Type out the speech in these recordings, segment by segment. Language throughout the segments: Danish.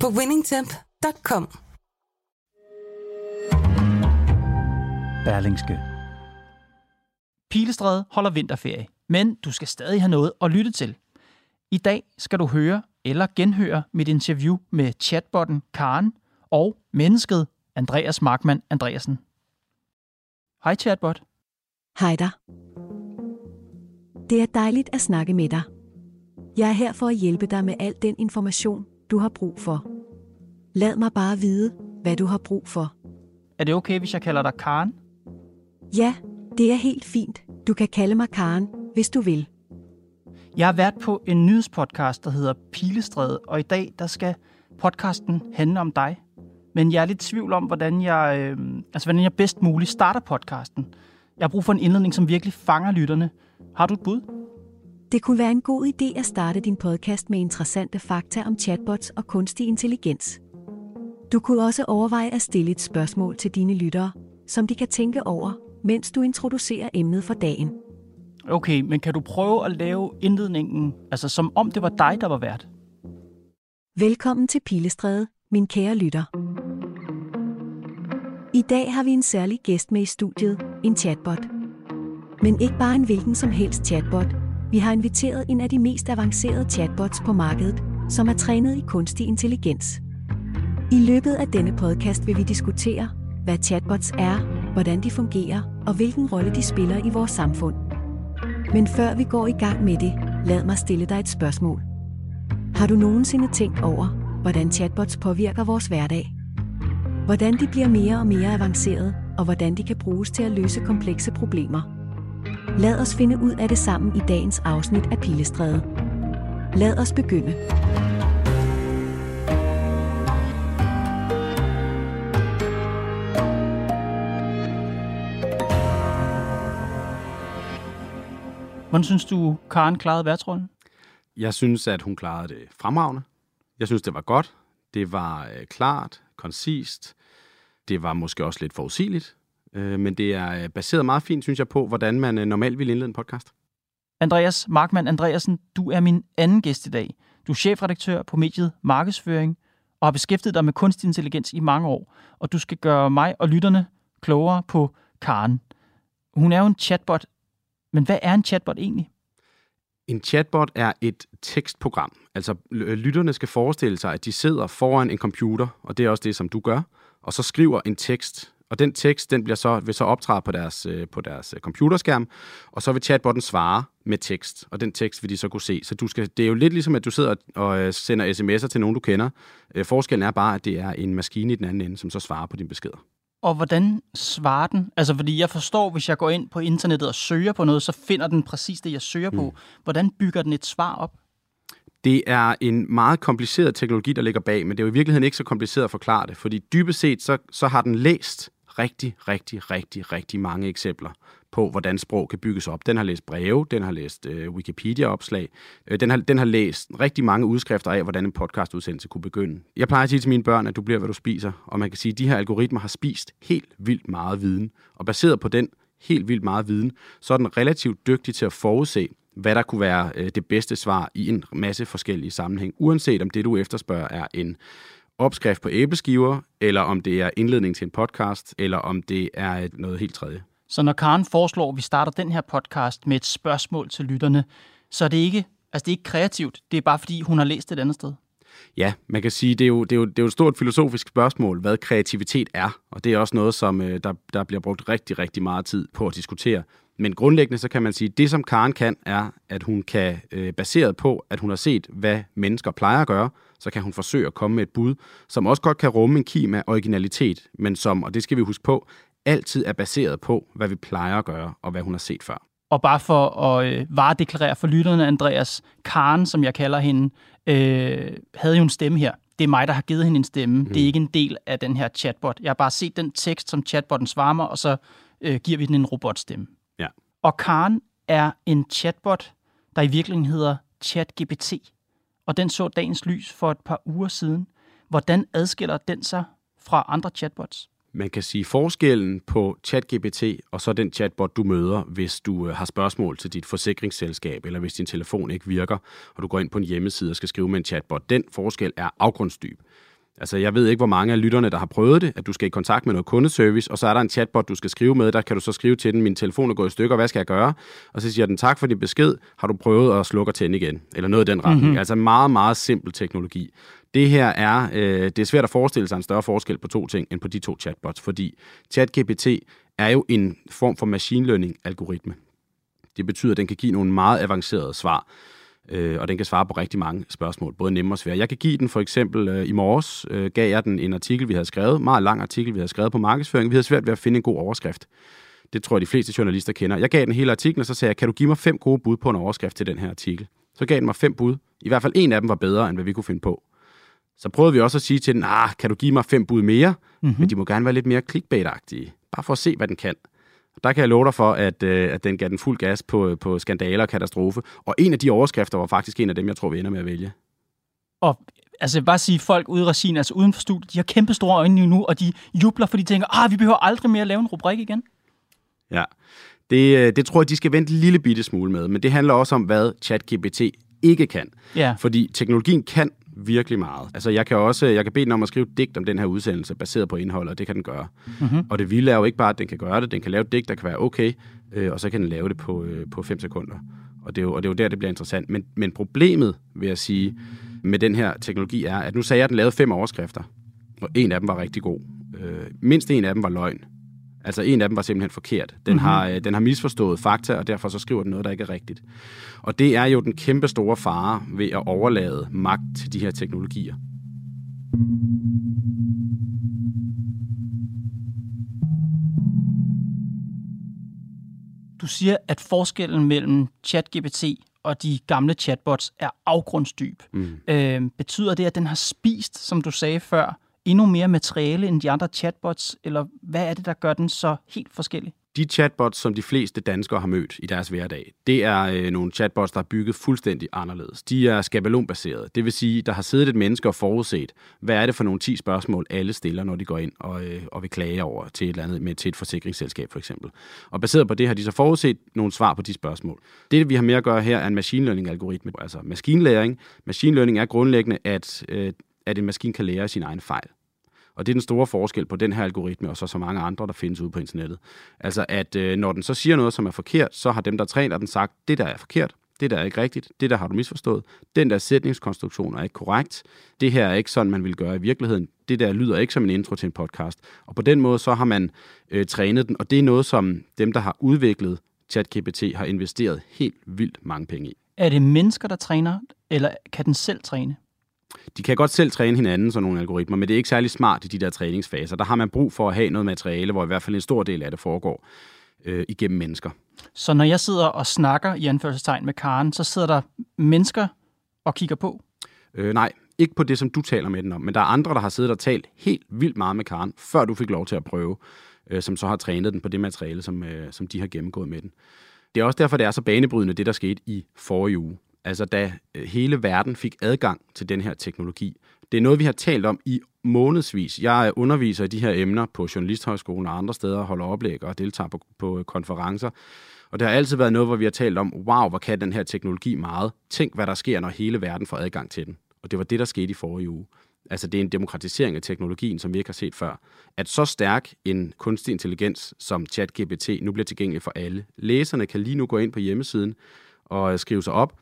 på winningtemp.com. Berlingske. Pilestræde holder vinterferie, men du skal stadig have noget at lytte til. I dag skal du høre eller genhøre mit interview med chatbotten Karen og mennesket Andreas Markmann Andreasen. Hej chatbot. Hej der. Det er dejligt at snakke med dig. Jeg er her for at hjælpe dig med al den information, du har brug for. Lad mig bare vide, hvad du har brug for. Er det okay, hvis jeg kalder dig Karen? Ja, det er helt fint. Du kan kalde mig Karen, hvis du vil. Jeg har været på en nyhedspodcast, der hedder Pilestræde, og i dag der skal podcasten handle om dig. Men jeg er lidt i tvivl om, hvordan jeg, øh, altså, hvordan jeg bedst muligt starter podcasten. Jeg har brug for en indledning, som virkelig fanger lytterne. Har du et bud? Det kunne være en god idé at starte din podcast med interessante fakta om chatbots og kunstig intelligens. Du kunne også overveje at stille et spørgsmål til dine lyttere, som de kan tænke over, mens du introducerer emnet for dagen. Okay, men kan du prøve at lave indledningen, altså som om det var dig, der var vært? Velkommen til Pilestræde, min kære lytter. I dag har vi en særlig gæst med i studiet, en chatbot. Men ikke bare en hvilken som helst chatbot. Vi har inviteret en af de mest avancerede chatbots på markedet, som er trænet i kunstig intelligens. I løbet af denne podcast vil vi diskutere, hvad chatbots er, hvordan de fungerer og hvilken rolle de spiller i vores samfund. Men før vi går i gang med det, lad mig stille dig et spørgsmål. Har du nogensinde tænkt over, hvordan chatbots påvirker vores hverdag? Hvordan de bliver mere og mere avancerede, og hvordan de kan bruges til at løse komplekse problemer. Lad os finde ud af det sammen i dagens afsnit af Pilestræde. Lad os begynde. Hvordan synes du, Karen klarede værtsrollen? Jeg synes, at hun klarede det fremragende. Jeg synes, det var godt. Det var øh, klart, koncist. Det var måske også lidt forudsigeligt. Øh, men det er øh, baseret meget fint, synes jeg, på, hvordan man øh, normalt vil indlede en podcast. Andreas Markmann Andreasen, du er min anden gæst i dag. Du er chefredaktør på mediet Markedsføring og har beskæftiget dig med kunstig intelligens i mange år. Og du skal gøre mig og lytterne klogere på Karen. Hun er jo en chatbot, men hvad er en chatbot egentlig? En chatbot er et tekstprogram. Altså lytterne skal forestille sig, at de sidder foran en computer, og det er også det, som du gør, og så skriver en tekst. Og den tekst den bliver så, vil så optræde på deres, på deres computerskærm, og så vil chatbotten svare med tekst, og den tekst vil de så kunne se. Så du skal, det er jo lidt ligesom, at du sidder og sender sms'er til nogen, du kender. Forskellen er bare, at det er en maskine i den anden ende, som så svarer på dine beskeder. Og hvordan svarer den? Altså, fordi jeg forstår, hvis jeg går ind på internettet og søger på noget, så finder den præcis det, jeg søger på. Mm. Hvordan bygger den et svar op? Det er en meget kompliceret teknologi, der ligger bag, men det er jo i virkeligheden ikke så kompliceret at forklare det, fordi dybest set, så, så har den læst rigtig, rigtig, rigtig, rigtig mange eksempler på, hvordan sprog kan bygges op. Den har læst breve, den har læst øh, Wikipedia-opslag, øh, den, har, den har læst rigtig mange udskrifter af, hvordan en podcastudsendelse kunne begynde. Jeg plejer at sige til mine børn, at du bliver, hvad du spiser, og man kan sige, at de her algoritmer har spist helt vildt meget viden, og baseret på den helt vildt meget viden, så er den relativt dygtig til at forudse, hvad der kunne være øh, det bedste svar i en masse forskellige sammenhæng, uanset om det, du efterspørger, er en opskrift på æbleskiver, eller om det er indledning til en podcast, eller om det er noget helt tredje. Så når Karen foreslår, at vi starter den her podcast med et spørgsmål til lytterne, så er det ikke, altså det er ikke kreativt, det er bare fordi, hun har læst et andet sted. Ja, man kan sige, det er, jo, det, er jo, det er jo et stort filosofisk spørgsmål, hvad kreativitet er. Og det er også noget, som øh, der, der bliver brugt rigtig, rigtig meget tid på at diskutere. Men grundlæggende så kan man sige, at det som Karen kan, er, at hun kan, øh, baseret på, at hun har set, hvad mennesker plejer at gøre, så kan hun forsøge at komme med et bud, som også godt kan rumme en kim af originalitet, men som, og det skal vi huske på, altid er baseret på, hvad vi plejer at gøre, og hvad hun har set før. Og bare for at øh, varedeklarere for lytterne, Andreas, Karen, som jeg kalder hende, øh, havde jo en stemme her det er mig, der har givet hende en stemme. Mm. Det er ikke en del af den her chatbot. Jeg har bare set den tekst, som chatbotten svarer mig, og så øh, giver vi den en robotstemme. Ja. Og Karen er en chatbot, der i virkeligheden hedder ChatGPT. Og den så dagens lys for et par uger siden. Hvordan adskiller den sig fra andre chatbots? Man kan sige forskellen på ChatGPT og så den chatbot, du møder, hvis du øh, har spørgsmål til dit forsikringsselskab, eller hvis din telefon ikke virker, og du går ind på en hjemmeside og skal skrive med en chatbot. Den forskel er afgrundsdyb. Altså, jeg ved ikke, hvor mange af lytterne, der har prøvet det, at du skal i kontakt med noget kundeservice, og så er der en chatbot, du skal skrive med. Der kan du så skrive til den, min telefon er gået i stykker, hvad skal jeg gøre? Og så siger den, tak for din besked, har du prøvet at slukke og tænde igen? Eller noget i den retning. Mm-hmm. Altså, meget, meget simpel teknologi. Det her er, øh, det er svært at forestille sig en større forskel på to ting, end på de to chatbots, fordi ChatGPT er jo en form for machine learning-algoritme. Det betyder, at den kan give nogle meget avancerede svar øh, og den kan svare på rigtig mange spørgsmål, både nemme og svære. Jeg kan give den for eksempel øh, i morges, øh, gav jeg den en artikel, vi havde skrevet, meget lang artikel, vi havde skrevet på markedsføring. Vi havde svært ved at finde en god overskrift. Det tror jeg, de fleste journalister kender. Jeg gav den hele artiklen, og så sagde jeg, kan du give mig fem gode bud på en overskrift til den her artikel? Så gav den mig fem bud. I hvert fald en af dem var bedre, end hvad vi kunne finde på. Så prøvede vi også at sige til den, ah, kan du give mig fem bud mere? Mm-hmm. Men de må gerne være lidt mere clickbait-agtige. Bare for at se, hvad den kan. Der kan jeg love dig for, at, øh, at den gav den fuld gas på, på skandaler og katastrofe. Og en af de overskrifter var faktisk en af dem, jeg tror, vi ender med at vælge. Og altså bare sige, folk ude i regien, altså uden for studiet, de har kæmpe store øjne nu, og de jubler, fordi de tænker, ah, vi behøver aldrig mere at lave en rubrik igen. Ja, det, øh, det tror jeg, de skal vente en lille bitte smule med. Men det handler også om, hvad ChatGPT ikke kan. Ja. Fordi teknologien kan virkelig meget. Altså, jeg kan også jeg kan bede den om at skrive digt om den her udsendelse, baseret på indholdet, og det kan den gøre. Mm-hmm. Og det vilde er jo ikke bare, at den kan gøre det, den kan lave et digt, der kan være okay, øh, og så kan den lave det på, øh, på 5 sekunder. Og det, er jo, og det er jo der, det bliver interessant. Men, men problemet, vil jeg sige, med den her teknologi er, at nu sagde jeg, at den lavede fem overskrifter, og en af dem var rigtig god. Øh, mindst en af dem var løgn. Altså en af dem var simpelthen forkert. Den, mm-hmm. har, øh, den har misforstået fakta, og derfor så skriver den noget, der ikke er rigtigt. Og det er jo den kæmpe store fare ved at overlade magt til de her teknologier. Du siger, at forskellen mellem ChatGPT og de gamle chatbots er afgrundsdyb. Mm. Øh, betyder det, at den har spist, som du sagde før, endnu mere materiale end de andre chatbots, eller hvad er det, der gør den så helt forskellig? De chatbots, som de fleste danskere har mødt i deres hverdag, det er øh, nogle chatbots, der er bygget fuldstændig anderledes. De er skabelonbaserede. Det vil sige, der har siddet et menneske og forudset, hvad er det for nogle 10 spørgsmål, alle stiller, når de går ind og, øh, og vil klage over til et eller andet med til et forsikringsselskab for eksempel. Og baseret på det har de så forudset nogle svar på de spørgsmål. Det, vi har med at gøre her, er en machine learning-algoritme, altså maskinlæring. Machine learning er grundlæggende, at, øh, at en maskine kan lære sin egen fejl. Og det er den store forskel på den her algoritme, og så så mange andre, der findes ude på internettet. Altså, at øh, når den så siger noget, som er forkert, så har dem, der træner den, sagt, det der er forkert, det der er ikke rigtigt, det der har du misforstået, den der sætningskonstruktion er ikke korrekt, det her er ikke sådan, man vil gøre i virkeligheden, det der lyder ikke som en intro til en podcast. Og på den måde, så har man øh, trænet den, og det er noget, som dem, der har udviklet ChatGPT, har investeret helt vildt mange penge i. Er det mennesker, der træner, eller kan den selv træne? De kan godt selv træne hinanden, sådan nogle algoritmer, men det er ikke særlig smart i de der træningsfaser. Der har man brug for at have noget materiale, hvor i hvert fald en stor del af det foregår øh, igennem mennesker. Så når jeg sidder og snakker i anførselstegn med Karen, så sidder der mennesker og kigger på? Øh, nej, ikke på det, som du taler med den om, men der er andre, der har siddet og talt helt vildt meget med Karen, før du fik lov til at prøve, øh, som så har trænet den på det materiale, som, øh, som de har gennemgået med den. Det er også derfor, det er så banebrydende, det der skete i forrige uge altså da øh, hele verden fik adgang til den her teknologi. Det er noget, vi har talt om i månedsvis. Jeg øh, underviser i de her emner på Journalisthøjskolen og andre steder, holder oplæg og deltager på, på øh, konferencer. Og det har altid været noget, hvor vi har talt om, wow, hvor kan den her teknologi meget. Tænk, hvad der sker, når hele verden får adgang til den. Og det var det, der skete i forrige uge. Altså, det er en demokratisering af teknologien, som vi ikke har set før. At så stærk en kunstig intelligens som ChatGPT nu bliver tilgængelig for alle. Læserne kan lige nu gå ind på hjemmesiden og skrive sig op,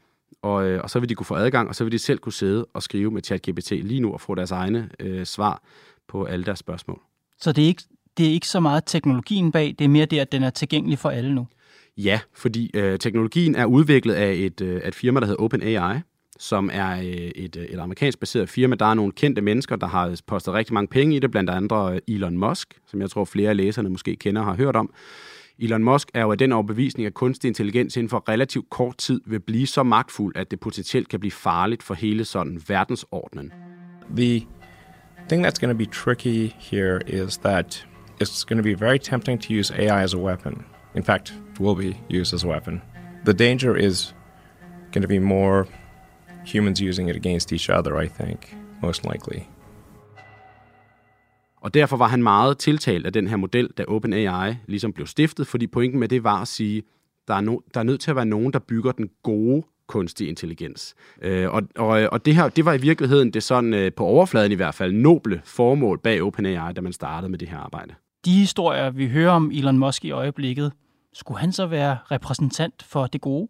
og, øh, og så vil de kunne få adgang, og så vil de selv kunne sidde og skrive med ChatGPT lige nu og få deres egne øh, svar på alle deres spørgsmål. Så det er, ikke, det er ikke så meget teknologien bag, det er mere det, at den er tilgængelig for alle nu? Ja, fordi øh, teknologien er udviklet af et, øh, et firma, der hedder OpenAI, som er øh, et, et amerikansk baseret firma. Der er nogle kendte mennesker, der har postet rigtig mange penge i det, blandt andre Elon Musk, som jeg tror flere af læserne måske kender og har hørt om. Elon Musk er jo af den overbevisning, at kunstig intelligens inden for relativt kort tid vil blive så magtfuld, at det potentielt kan blive farligt for hele sådan verdensordenen. The thing that's going to be tricky here is that it's going to be very tempting to use AI as a weapon. In fact, it will be used as a weapon. The danger is going to be more humans using it against each other, I think, most likely. Og derfor var han meget tiltalt af den her model, da OpenAI ligesom blev stiftet, fordi pointen med det var at sige, der er, no, der er nødt til at være nogen, der bygger den gode kunstig intelligens. Øh, og, og, og det her, det var i virkeligheden det sådan, øh, på overfladen i hvert fald, noble formål bag OpenAI, da man startede med det her arbejde. De historier, vi hører om Elon Musk i øjeblikket, skulle han så være repræsentant for det gode?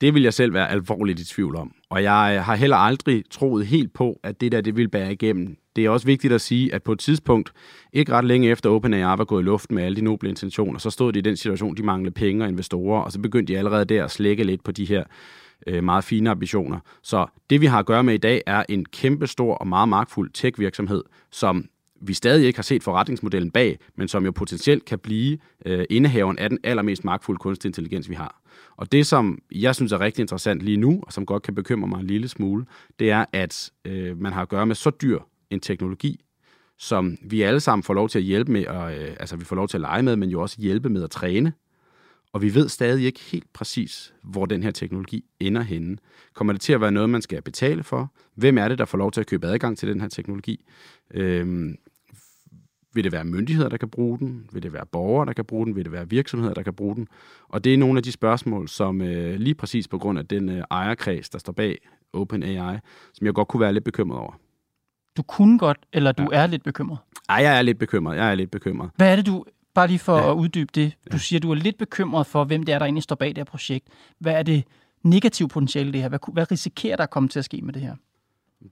Det vil jeg selv være alvorligt i tvivl om. Og jeg har heller aldrig troet helt på, at det der det vil bære igennem. Det er også vigtigt at sige, at på et tidspunkt, ikke ret længe efter OpenAI var gået i luften med alle de noble intentioner, så stod de i den situation, de manglede penge og investorer, og så begyndte de allerede der at slække lidt på de her øh, meget fine ambitioner. Så det, vi har at gøre med i dag, er en kæmpe stor og meget magtfuld tech-virksomhed, som vi stadig ikke har set forretningsmodellen bag, men som jo potentielt kan blive øh, indehaveren af den allermest magtfulde kunstig intelligens, vi har. Og det, som jeg synes er rigtig interessant lige nu, og som godt kan bekymre mig en lille smule, det er, at øh, man har at gøre med så dyr en teknologi, som vi alle sammen får lov til at hjælpe med, og, øh, altså vi får lov til at lege med, men jo også hjælpe med at træne. Og vi ved stadig ikke helt præcis, hvor den her teknologi ender henne. Kommer det til at være noget, man skal betale for? Hvem er det, der får lov til at købe adgang til den her teknologi? Øhm, vil det være myndigheder, der kan bruge den? Vil det være borgere, der kan bruge den? Vil det være virksomheder, der kan bruge den? Og det er nogle af de spørgsmål, som øh, lige præcis på grund af den øh, ejerkreds, der står bag OpenAI, som jeg godt kunne være lidt bekymret over. Du kunne godt, eller du ja. er lidt bekymret? Ej, jeg er lidt bekymret. Jeg er lidt bekymret. Hvad er det, du, bare lige for ja. at uddybe det, du ja. siger, du er lidt bekymret for, hvem det er, der egentlig står bag det her projekt. Hvad er det negative potentiale det her? Hvad, hvad risikerer der at komme til at ske med det her?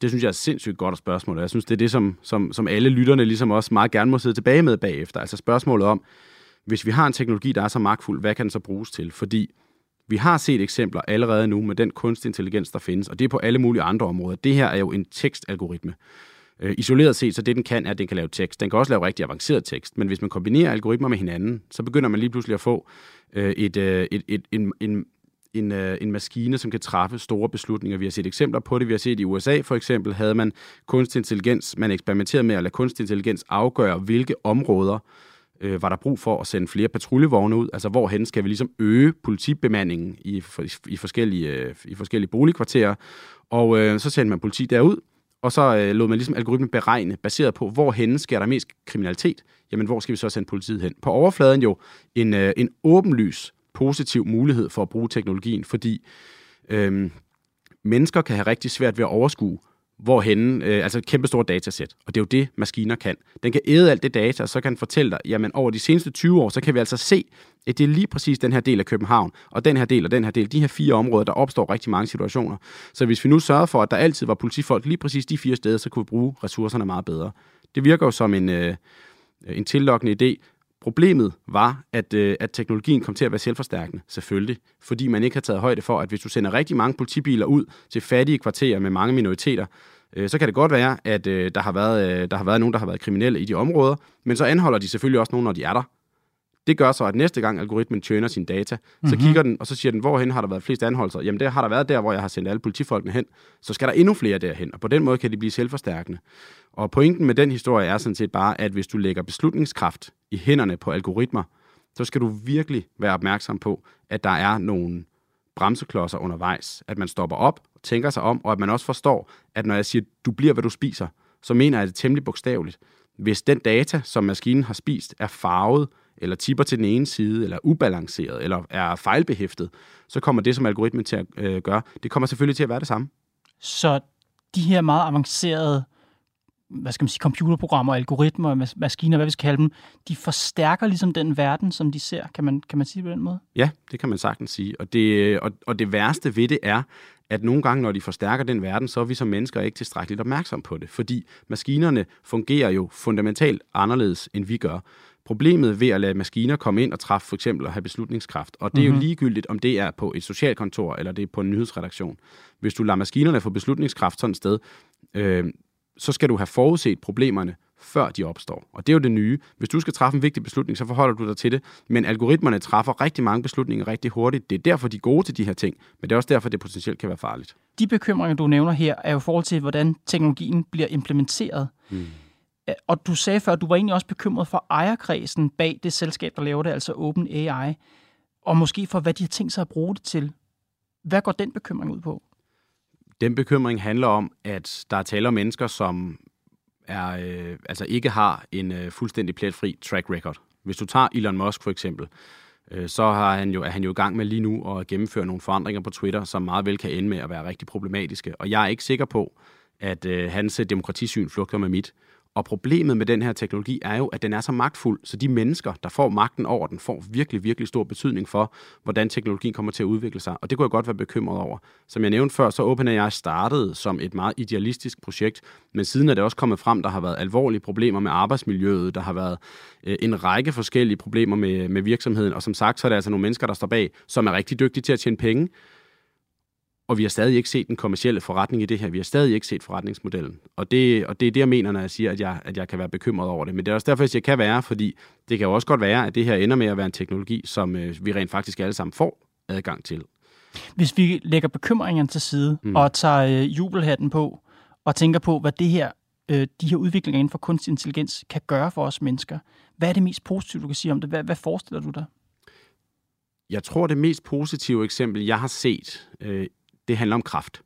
Det synes jeg er sindssygt godt spørgsmål, jeg synes, det er det, som, som, som alle lytterne ligesom også meget gerne må sidde tilbage med bagefter. Altså spørgsmålet om, hvis vi har en teknologi, der er så magtfuld, hvad kan den så bruges til? Fordi vi har set eksempler allerede nu med den kunstig intelligens, der findes, og det er på alle mulige andre områder. Det her er jo en tekstalgoritme. Øh, isoleret set, så det den kan, er, at den kan lave tekst. Den kan også lave rigtig avanceret tekst, men hvis man kombinerer algoritmer med hinanden, så begynder man lige pludselig at få øh, et, øh, et, et, en, en, en, øh, en maskine, som kan træffe store beslutninger. Vi har set eksempler på det. Vi har set i USA for eksempel, havde man kunstig intelligens, man eksperimenterede med at lade kunstig intelligens afgøre, hvilke områder øh, var der brug for at sende flere patruljevogne ud. Altså, hvorhen skal vi ligesom øge politibemandingen i, for, i, forskellige, øh, i forskellige boligkvarterer. Og øh, så sendte man politi derud, og så øh, lod man ligesom algoritmen beregne, baseret på, hvor hvorhen sker der mest kriminalitet. Jamen, hvor skal vi så sende politiet hen? På overfladen jo en, øh, en åbenlys positiv mulighed for at bruge teknologien, fordi øh, mennesker kan have rigtig svært ved at overskue, hvorhen, øh, altså et kæmpe stort datasæt. Og det er jo det, maskiner kan. Den kan æde alt det data, og så kan den fortælle dig, jamen over de seneste 20 år, så kan vi altså se, at det er lige præcis den her del af København, og den her del og den her del, de her fire områder, der opstår rigtig mange situationer. Så hvis vi nu sørger for, at der altid var politifolk lige præcis de fire steder, så kunne vi bruge ressourcerne meget bedre. Det virker jo som en, øh, en tillokkende idé, Problemet var, at, øh, at teknologien kom til at være selvforstærkende, selvfølgelig, fordi man ikke har taget højde for, at hvis du sender rigtig mange politibiler ud til fattige kvarterer med mange minoriteter, øh, så kan det godt være, at øh, der, har været, øh, der har været nogen, der har været kriminelle i de områder, men så anholder de selvfølgelig også nogen, når de er der. Det gør så, at næste gang algoritmen tjener sine data, mm-hmm. så mhm. kigger den, og så siger den, hvorhen har der været flest anholdelser? Jamen, det har der været der, hvor jeg har sendt alle politifolkene hen. Så skal der endnu flere derhen, og på den måde kan de blive selvforstærkende. Og pointen med den historie er sådan set bare, at hvis du lægger beslutningskraft i hænderne på algoritmer, så skal du virkelig være opmærksom på, at der er nogle bremseklodser undervejs. At man stopper op, tænker sig om, og at man også forstår, at når jeg siger, du bliver, hvad du spiser, så mener jeg det temmelig bogstaveligt. Hvis den data, som maskinen har spist, er farvet, eller tipper til den ene side, eller ubalanceret, eller er fejlbehæftet, så kommer det, som algoritmen til at øh, gøre, det kommer selvfølgelig til at være det samme. Så de her meget avancerede hvad skal man sige, computerprogrammer, algoritmer, maskiner, hvad vi skal kalde dem, de forstærker ligesom den verden, som de ser. Kan man, kan man sige det på den måde? Ja, det kan man sagtens sige. Og det, og, og det værste ved det er, at nogle gange, når de forstærker den verden, så er vi som mennesker ikke tilstrækkeligt opmærksom på det, fordi maskinerne fungerer jo fundamentalt anderledes, end vi gør. Problemet ved at lade maskiner komme ind og træffe for eksempel og have beslutningskraft, og det er mm-hmm. jo mhm. ligegyldigt, om det er på et socialkontor eller det er på en nyhedsredaktion. Hvis du lader maskinerne få beslutningskraft sådan et sted, øh, så skal du have forudset problemerne, før de opstår. Og det er jo det nye. Hvis du skal træffe en vigtig beslutning, så forholder du dig til det. Men algoritmerne træffer rigtig mange beslutninger rigtig hurtigt. Det er derfor, de er gode til de her ting. Men det er også derfor, det potentielt kan være farligt. De bekymringer, du nævner her, er jo i forhold til, hvordan teknologien bliver implementeret. Mm. Øh, og du sagde før, at du var egentlig også bekymret for ejerkredsen bag det selskab, der laver det, altså OpenAI. Og måske for, hvad de har tænkt sig at bruge det til. Hvad går den bekymring ud på? Den bekymring handler om, at der er tale om mennesker, som er, øh, altså ikke har en øh, fuldstændig pletfri track record. Hvis du tager Elon Musk for eksempel, øh, så har han jo, er han jo i gang med lige nu at gennemføre nogle forandringer på Twitter, som meget vel kan ende med at være rigtig problematiske. Og jeg er ikke sikker på, at øh, hans demokratisyn flugter med mit. Og problemet med den her teknologi er jo, at den er så magtfuld, så de mennesker, der får magten over den, får virkelig, virkelig stor betydning for, hvordan teknologien kommer til at udvikle sig. Og det kunne jeg godt være bekymret over. Som jeg nævnte før, så OpenAI startede som et meget idealistisk projekt, men siden er det også kommet frem, der har været alvorlige problemer med arbejdsmiljøet, der har været øh, en række forskellige problemer med, med virksomheden, og som sagt, så er der altså nogle mennesker, der står bag, som er rigtig dygtige til at tjene penge, og vi har stadig ikke set den kommercielle forretning i det her. Vi har stadig ikke set forretningsmodellen. Og det, og det er det, jeg mener, når jeg siger, at jeg, at jeg kan være bekymret over det. Men det er også derfor, at jeg kan være, fordi det kan jo også godt være, at det her ender med at være en teknologi, som øh, vi rent faktisk alle sammen får adgang til. Hvis vi lægger bekymringerne til side mm. og tager øh, jubelhatten på og tænker på, hvad det her, øh, de her udviklinger inden for kunstig intelligens kan gøre for os mennesker, hvad er det mest positive, du kan sige om det? Hvad, hvad forestiller du dig? Jeg tror, det mest positive eksempel, jeg har set øh, det handler om kraft.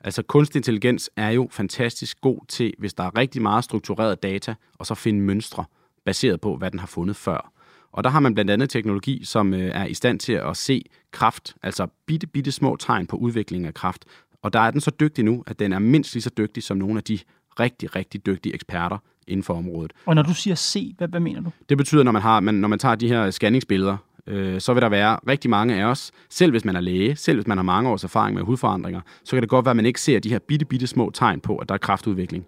Altså kunstig intelligens er jo fantastisk god til, hvis der er rigtig meget struktureret data, og så finde mønstre baseret på, hvad den har fundet før. Og der har man blandt andet teknologi, som øh, er i stand til at se kraft, altså bitte, bitte små tegn på udvikling af kraft. Og der er den så dygtig nu, at den er mindst lige så dygtig som nogle af de rigtig, rigtig dygtige eksperter inden for området. Og når du siger se, hvad, hvad mener du? Det betyder, når man, har, man, når man tager de her scanningsbilleder, øh, så vil der være rigtig mange af os, selv hvis man er læge, selv hvis man har mange års erfaring med hudforandringer, så kan det godt være, at man ikke ser de her bitte, bitte små tegn på, at der er kraftudvikling.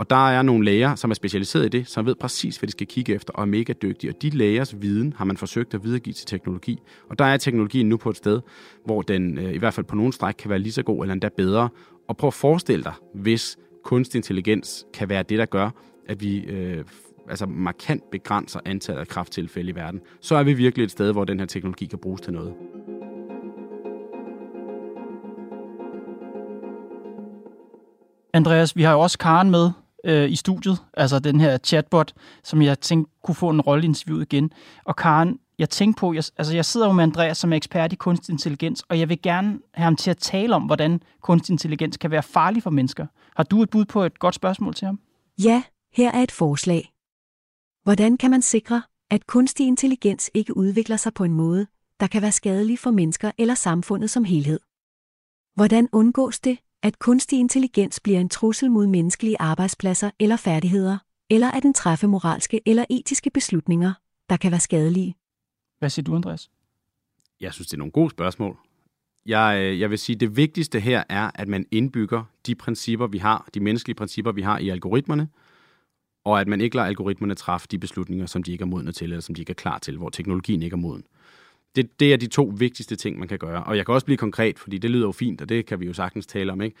Og der er nogle læger, som er specialiseret i det, som ved præcis, hvad de skal kigge efter, og er mega dygtige. Og de lægers viden har man forsøgt at videregive til teknologi. Og der er teknologien nu på et sted, hvor den øh, i hvert fald på nogle stræk kan være lige så god eller endda bedre. Og prøv at forestille dig, hvis kunstig intelligens kan være det, der gør, at vi øh, altså markant begrænser antallet af krafttilfælde i verden, så er vi virkelig et sted, hvor den her teknologi kan bruges til noget. Andreas, vi har jo også Karen med øh, i studiet, altså den her chatbot, som jeg tænkte kunne få en rolle i interviewet igen. Og Karen, jeg tænkte på, jeg, altså jeg sidder jo med Andreas, som er ekspert i kunstig intelligens, og jeg vil gerne have ham til at tale om, hvordan kunstig intelligens kan være farlig for mennesker. Har du et bud på et godt spørgsmål til ham? Ja, her er et forslag. Hvordan kan man sikre, at kunstig intelligens ikke udvikler sig på en måde, der kan være skadelig for mennesker eller samfundet som helhed? Hvordan undgås det, at kunstig intelligens bliver en trussel mod menneskelige arbejdspladser eller færdigheder, eller at den træffe moralske eller etiske beslutninger, der kan være skadelige? Hvad siger du, Andreas? Jeg synes, det er nogle gode spørgsmål. Jeg, øh, jeg vil sige, at det vigtigste her er, at man indbygger de principper, vi har, de menneskelige principper, vi har i algoritmerne, og at man ikke lader algoritmerne træffe de beslutninger, som de ikke er modne til, eller som de ikke er klar til, hvor teknologien ikke er moden. Det, det er de to vigtigste ting, man kan gøre. Og jeg kan også blive konkret, fordi det lyder jo fint, og det kan vi jo sagtens tale om. Ikke?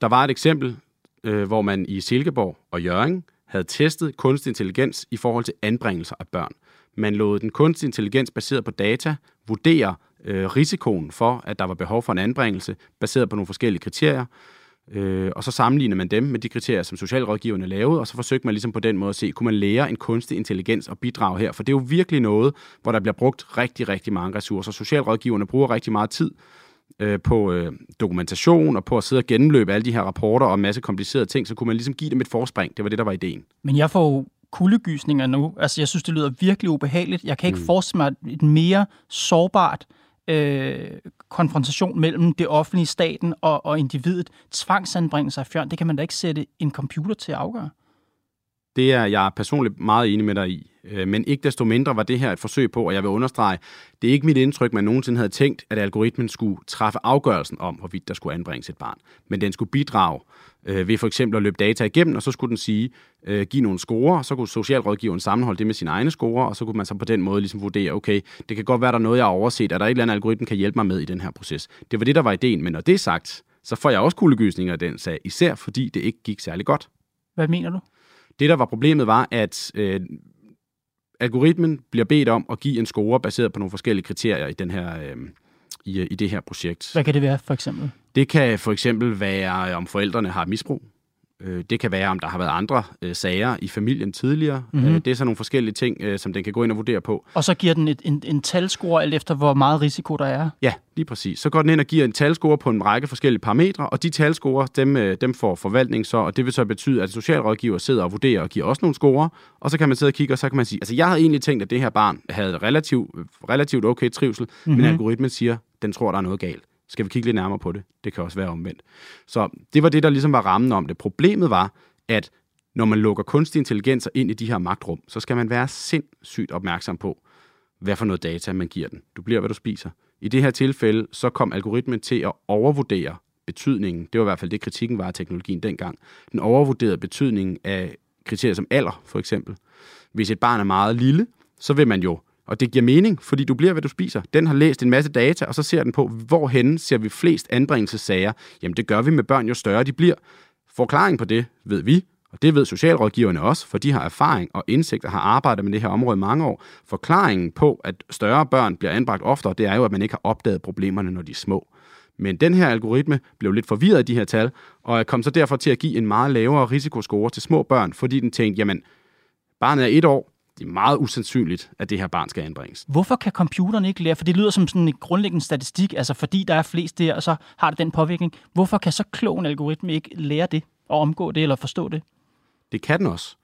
Der var et eksempel, øh, hvor man i Silkeborg og Jørgen havde testet kunstig intelligens i forhold til anbringelser af børn. Man lod den kunstig intelligens baseret på data vurdere øh, risikoen for, at der var behov for en anbringelse, baseret på nogle forskellige kriterier. Øh, og så sammenligner man dem med de kriterier, som socialrådgiverne lavede, og så forsøgte man ligesom på den måde at se, kunne man lære en kunstig intelligens og bidrage her? For det er jo virkelig noget, hvor der bliver brugt rigtig, rigtig mange ressourcer. Socialrådgiverne bruger rigtig meget tid øh, på øh, dokumentation og på at sidde og gennemløbe alle de her rapporter og en masse komplicerede ting, så kunne man ligesom give dem et forspring. Det var det, der var ideen. Men jeg får kuldegysninger nu. Altså, jeg synes, det lyder virkelig ubehageligt. Jeg kan ikke mm. forestille mig et mere sårbart øh, konfrontation mellem det offentlige, staten og, og individet. Tvangsanbringelse af fjern, det kan man da ikke sætte en computer til at afgøre. Det er jeg personligt meget enig med dig i. Øh, men ikke desto mindre var det her et forsøg på, og jeg vil understrege, det er ikke mit indtryk, at man nogensinde havde tænkt, at algoritmen skulle træffe afgørelsen om, hvorvidt der skulle anbringes et barn. Men den skulle bidrage øh, ved for eksempel at løbe data igennem, og så skulle den sige, øh, give nogle score, så kunne socialrådgiveren sammenholde det med sine egne score, og så kunne man så på den måde ligesom vurdere, okay, det kan godt være, der er noget, jeg har overset, er der et eller andet algoritme, kan hjælpe mig med i den her proces. Det var det, der var ideen, men når det er sagt, så får jeg også kuldegysninger af den sag, især fordi det ikke gik særlig godt. Hvad mener du? Det, der var problemet, var, at øh, algoritmen bliver bedt om at give en score baseret på nogle forskellige kriterier i, den her, øh, i, i det her projekt. Hvad kan det være, for eksempel? Det kan for eksempel være, om forældrene har misbrug. Øh, det kan være, om der har været andre øh, sager i familien tidligere. Mhm. Mm-hmm. Det er så nogle forskellige ting, øh, som den kan gå ind og vurdere på. Og så giver den et, en, en talscore, alt efter hvor meget risiko der er. Ja, lige præcis. Så går den ind og giver en talscore på en række forskellige parametre, og de talscore, dem, øh, dem får forvaltning så, og det vil så betyde, at socialrådgiver sidder og vurderer og giver også nogle score, og så kan man sidde og kigge, og så kan man sige, altså jeg havde egentlig tænkt, at det her barn havde relativt, relativt okay trivsel, mm-hmm. men algoritmen siger, den tror, der er noget galt. Skal vi kigge lidt nærmere på det? Det kan også være omvendt. Så det var det, der ligesom var rammen om det. Problemet var, at når man lukker kunstig intelligens ind i de her magtrum, så skal man være sindssygt opmærksom på, hvad for noget data man giver den. Du bliver, hvad du spiser. I det her tilfælde, så kom algoritmen til at overvurdere betydningen. Det var i hvert fald det, kritikken var af teknologien dengang. Den overvurderede betydningen af kriterier som alder, for eksempel. Hvis et barn er meget lille, så vil man jo, og det giver mening, fordi du bliver, hvad du spiser. Den har læst en masse data, og så ser den på, hvorhen ser vi flest anbringelsessager. Jamen det gør vi med børn, jo større de bliver. Forklaring på det ved vi, og det ved socialrådgiverne også, for de har erfaring og indsigt og har arbejdet med det her område i mange år. Forklaringen på, at større børn bliver anbragt oftere, det er jo, at man ikke har opdaget problemerne, når de er små. Men den her algoritme blev lidt forvirret af de her tal, og kom så derfor til at give en meget lavere risikoscore til små børn, fordi den tænkte, jamen, barnet er et år, det er meget usandsynligt, at det her barn skal anbringes. Hvorfor kan computeren ikke lære? For det lyder som sådan en grundlæggende statistik, altså fordi der er flest der, og så har det den påvirkning. Hvorfor kan så klog en algoritme ikke lære det, og omgå det, eller forstå det? Det kan den også.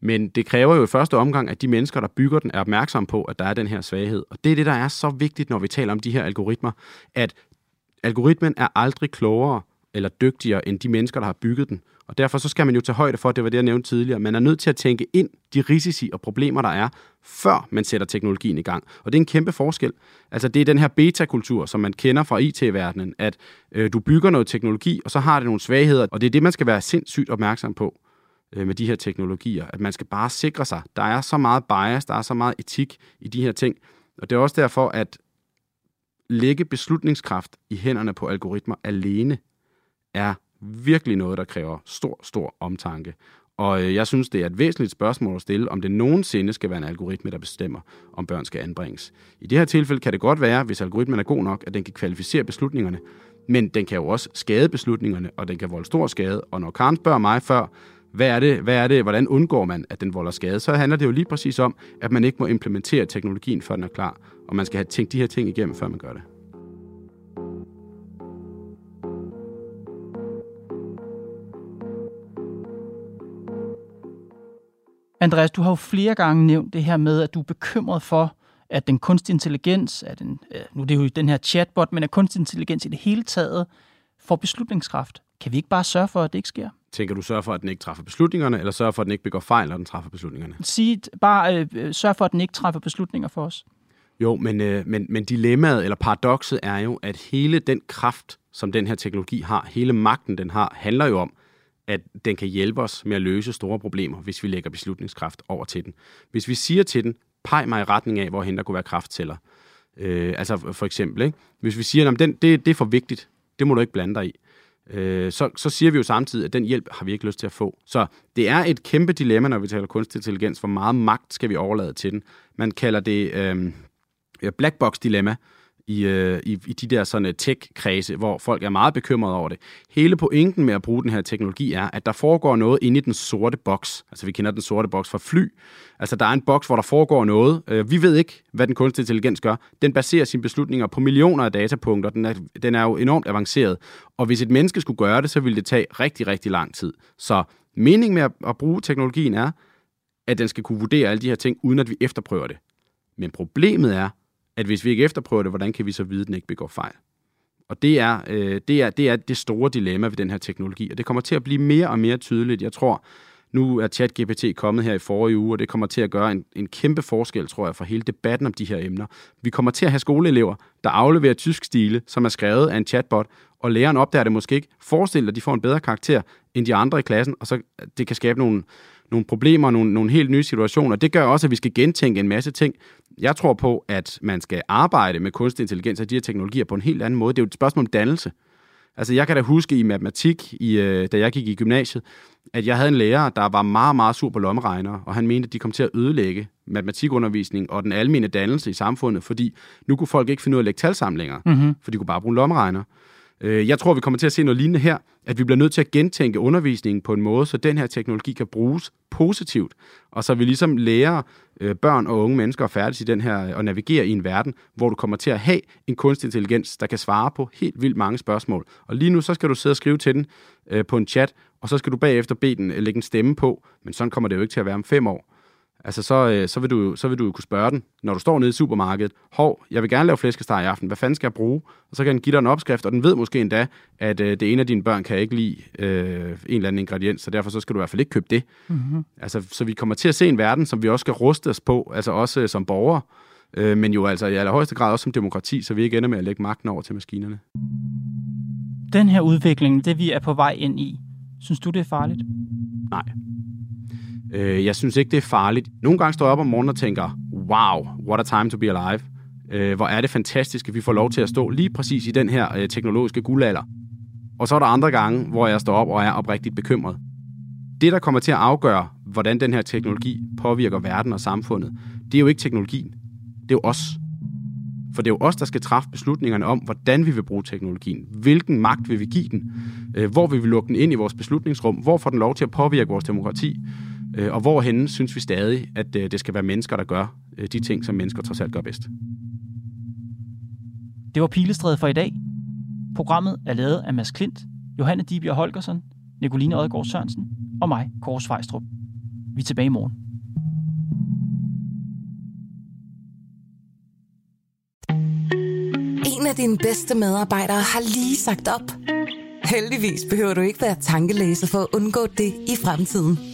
Men det kræver jo i første omgang, at de mennesker, der bygger den, er opmærksomme på, at der er den her svaghed. Og det er det, der er så vigtigt, når vi taler om de her algoritmer, at algoritmen er aldrig klogere eller dygtigere end de mennesker, der har bygget den. Og derfor så skal man jo tage højde for, det var det, jeg nævnte tidligere, man er nødt til at tænke ind de risici og problemer, der er, før man sætter teknologien i gang. Og det er en kæmpe forskel. Altså det er den her beta-kultur, som man kender fra IT-verdenen, at øh, du bygger noget teknologi, og så har det nogle svagheder, og det er det, man skal være sindssygt opmærksom på øh, med de her teknologier, at man skal bare sikre sig. Der er så meget bias, der er så meget etik i de her ting, og det er også derfor, at lægge beslutningskraft i hænderne på algoritmer alene er virkelig noget, der kræver stor, stor omtanke. Og øh, jeg synes, det er et væsentligt spørgsmål at stille, om det nogensinde skal være en algoritme, der bestemmer, om børn skal anbringes. I det her tilfælde kan det godt være, hvis algoritmen er god nok, at den kan kvalificere beslutningerne, men den kan jo også skade beslutningerne, og den kan volde stor skade. Og når Karen spørger mig før, hvad er det, hvad er det, hvordan undgår man, at den volder skade, så handler det jo lige præcis om, at man ikke må implementere teknologien, før den er klar, og man skal have tænkt de her ting igennem, før man gør det. Andreas, du har jo flere gange nævnt det her med, at du er bekymret for, at den kunstig intelligens, at den, øh, nu er det jo den her chatbot, men at kunstig intelligens i det hele taget får beslutningskraft. Kan vi ikke bare sørge for, at det ikke sker? Tænker du sørge for, at den ikke træffer beslutningerne, eller sørge for, at den ikke begår fejl, når den træffer beslutningerne? Sige bare, øh, sørg for, at den ikke træffer beslutninger for os. Jo, men, øh, men, men dilemmaet eller paradokset er jo, at hele den kraft, som den her teknologi har, hele magten, den har, handler jo om, at den kan hjælpe os med at løse store problemer, hvis vi lægger beslutningskraft over til den. Hvis vi siger til den, peg mig i retning af, hvorhen der kunne være kraftceller. Øh, altså for eksempel, ikke? hvis vi siger, at den, det, det er for vigtigt, det må du ikke blande dig i, øh, så, så siger vi jo samtidig, at den hjælp har vi ikke lyst til at få. Så det er et kæmpe dilemma, når vi taler kunstig intelligens. Hvor meget magt skal vi overlade til den? Man kalder det øh, black box dilemma i, øh, i, i de der sådan øh, tech-kredse, hvor folk er meget bekymrede over det. Hele pointen med at bruge den her teknologi er, at der foregår noget inde i den sorte boks. Altså vi kender den sorte boks fra fly. Altså der er en boks, hvor der foregår noget. Øh, vi ved ikke, hvad den kunstige intelligens gør. Den baserer sine beslutninger på millioner af datapunkter. Den er, den er jo enormt avanceret. Og hvis et menneske skulle gøre det, så ville det tage rigtig, rigtig lang tid. Så meningen med at, at bruge teknologien er, at den skal kunne vurdere alle de her ting, uden at vi efterprøver det. Men problemet er, at hvis vi ikke efterprøver det, hvordan kan vi så vide, at den ikke begår fejl? Og det er, øh, det, er, det er det store dilemma ved den her teknologi, og det kommer til at blive mere og mere tydeligt. Jeg tror, nu er ChatGPT kommet her i forrige uge, og det kommer til at gøre en, en kæmpe forskel, tror jeg, for hele debatten om de her emner. Vi kommer til at have skoleelever, der afleverer tysk stile, som er skrevet af en chatbot, og læreren opdager det måske ikke. Forestil dig, at de får en bedre karakter end de andre i klassen, og så øh, det kan skabe nogle, nogle problemer, nogle, nogle helt nye situationer. Det gør også, at vi skal gentænke en masse ting. Jeg tror på, at man skal arbejde med kunstig intelligens og de her teknologier på en helt anden måde. Det er jo et spørgsmål om dannelse. Altså, jeg kan da huske i matematik, i, øh, da jeg gik i gymnasiet, at jeg havde en lærer, der var meget, meget sur på lommeregnere, og han mente, at de kom til at ødelægge matematikundervisning og den almene dannelse i samfundet, fordi nu kunne folk ikke finde ud af at lægge talsamlinger, mm-hmm. for de kunne bare bruge lommeregner. Øh, jeg tror, vi kommer til at se noget lignende her, at vi bliver nødt til at gentænke undervisningen på en måde, så den her teknologi kan bruges positivt, og så vi ligesom lærer øh, børn og unge mennesker at færdes i den her, øh, og navigere i en verden, hvor du kommer til at have en kunstig intelligens, der kan svare på helt vildt mange spørgsmål. Og lige nu, så skal du sidde og skrive til den på en chat, og så skal du bagefter bede den lægge en stemme på, men sådan kommer det jo ikke til at være om fem år. Altså, så, øh, så, vil du, så vil du kunne spørge den, når du står nede i supermarkedet, hov, jeg vil gerne lave flæskesteg i aften, hvad fanden skal jeg bruge? Og så kan den give dig en opskrift, og den ved måske endda, at øh, det ene af dine børn kan ikke lide øh, en eller anden ingrediens, så derfor så skal du i hvert fald ikke købe det. Mm-hmm. Altså, så vi kommer til at se en verden, som vi også skal ruste os på, altså også øh, som borgere, øh, men jo altså i allerhøjeste grad også som demokrati, så vi ikke ender med at lægge magten over til maskinerne. Den her udvikling, det vi er på vej ind i, synes du, det er farligt? Nej. Øh, jeg synes ikke, det er farligt. Nogle gange står jeg op om morgenen og tænker, wow, what a time to be alive. Øh, hvor er det fantastisk, at vi får lov til at stå lige præcis i den her øh, teknologiske guldalder. Og så er der andre gange, hvor jeg står op og er oprigtigt bekymret. Det, der kommer til at afgøre, hvordan den her teknologi påvirker verden og samfundet, det er jo ikke teknologien. Det er jo os. For det er jo os, der skal træffe beslutningerne om, hvordan vi vil bruge teknologien. Hvilken magt vil vi give den? Øh, hvor vil vi lukke den ind i vores beslutningsrum? Hvor får den lov til at påvirke vores demokrati? Øh, og hvorhen synes vi stadig, at øh, det skal være mennesker, der gør øh, de ting, som mennesker trods alt gør bedst. Det var Pilestrædet for i dag. Programmet er lavet af Mads Klint, Johanne Dibjerg Holgersen, Nicoline Odgaard Sørensen og mig, Kåre Svejstrup. Vi er tilbage i morgen. En af dine bedste medarbejdere har lige sagt op. Heldigvis behøver du ikke være tankelæser for at undgå det i fremtiden.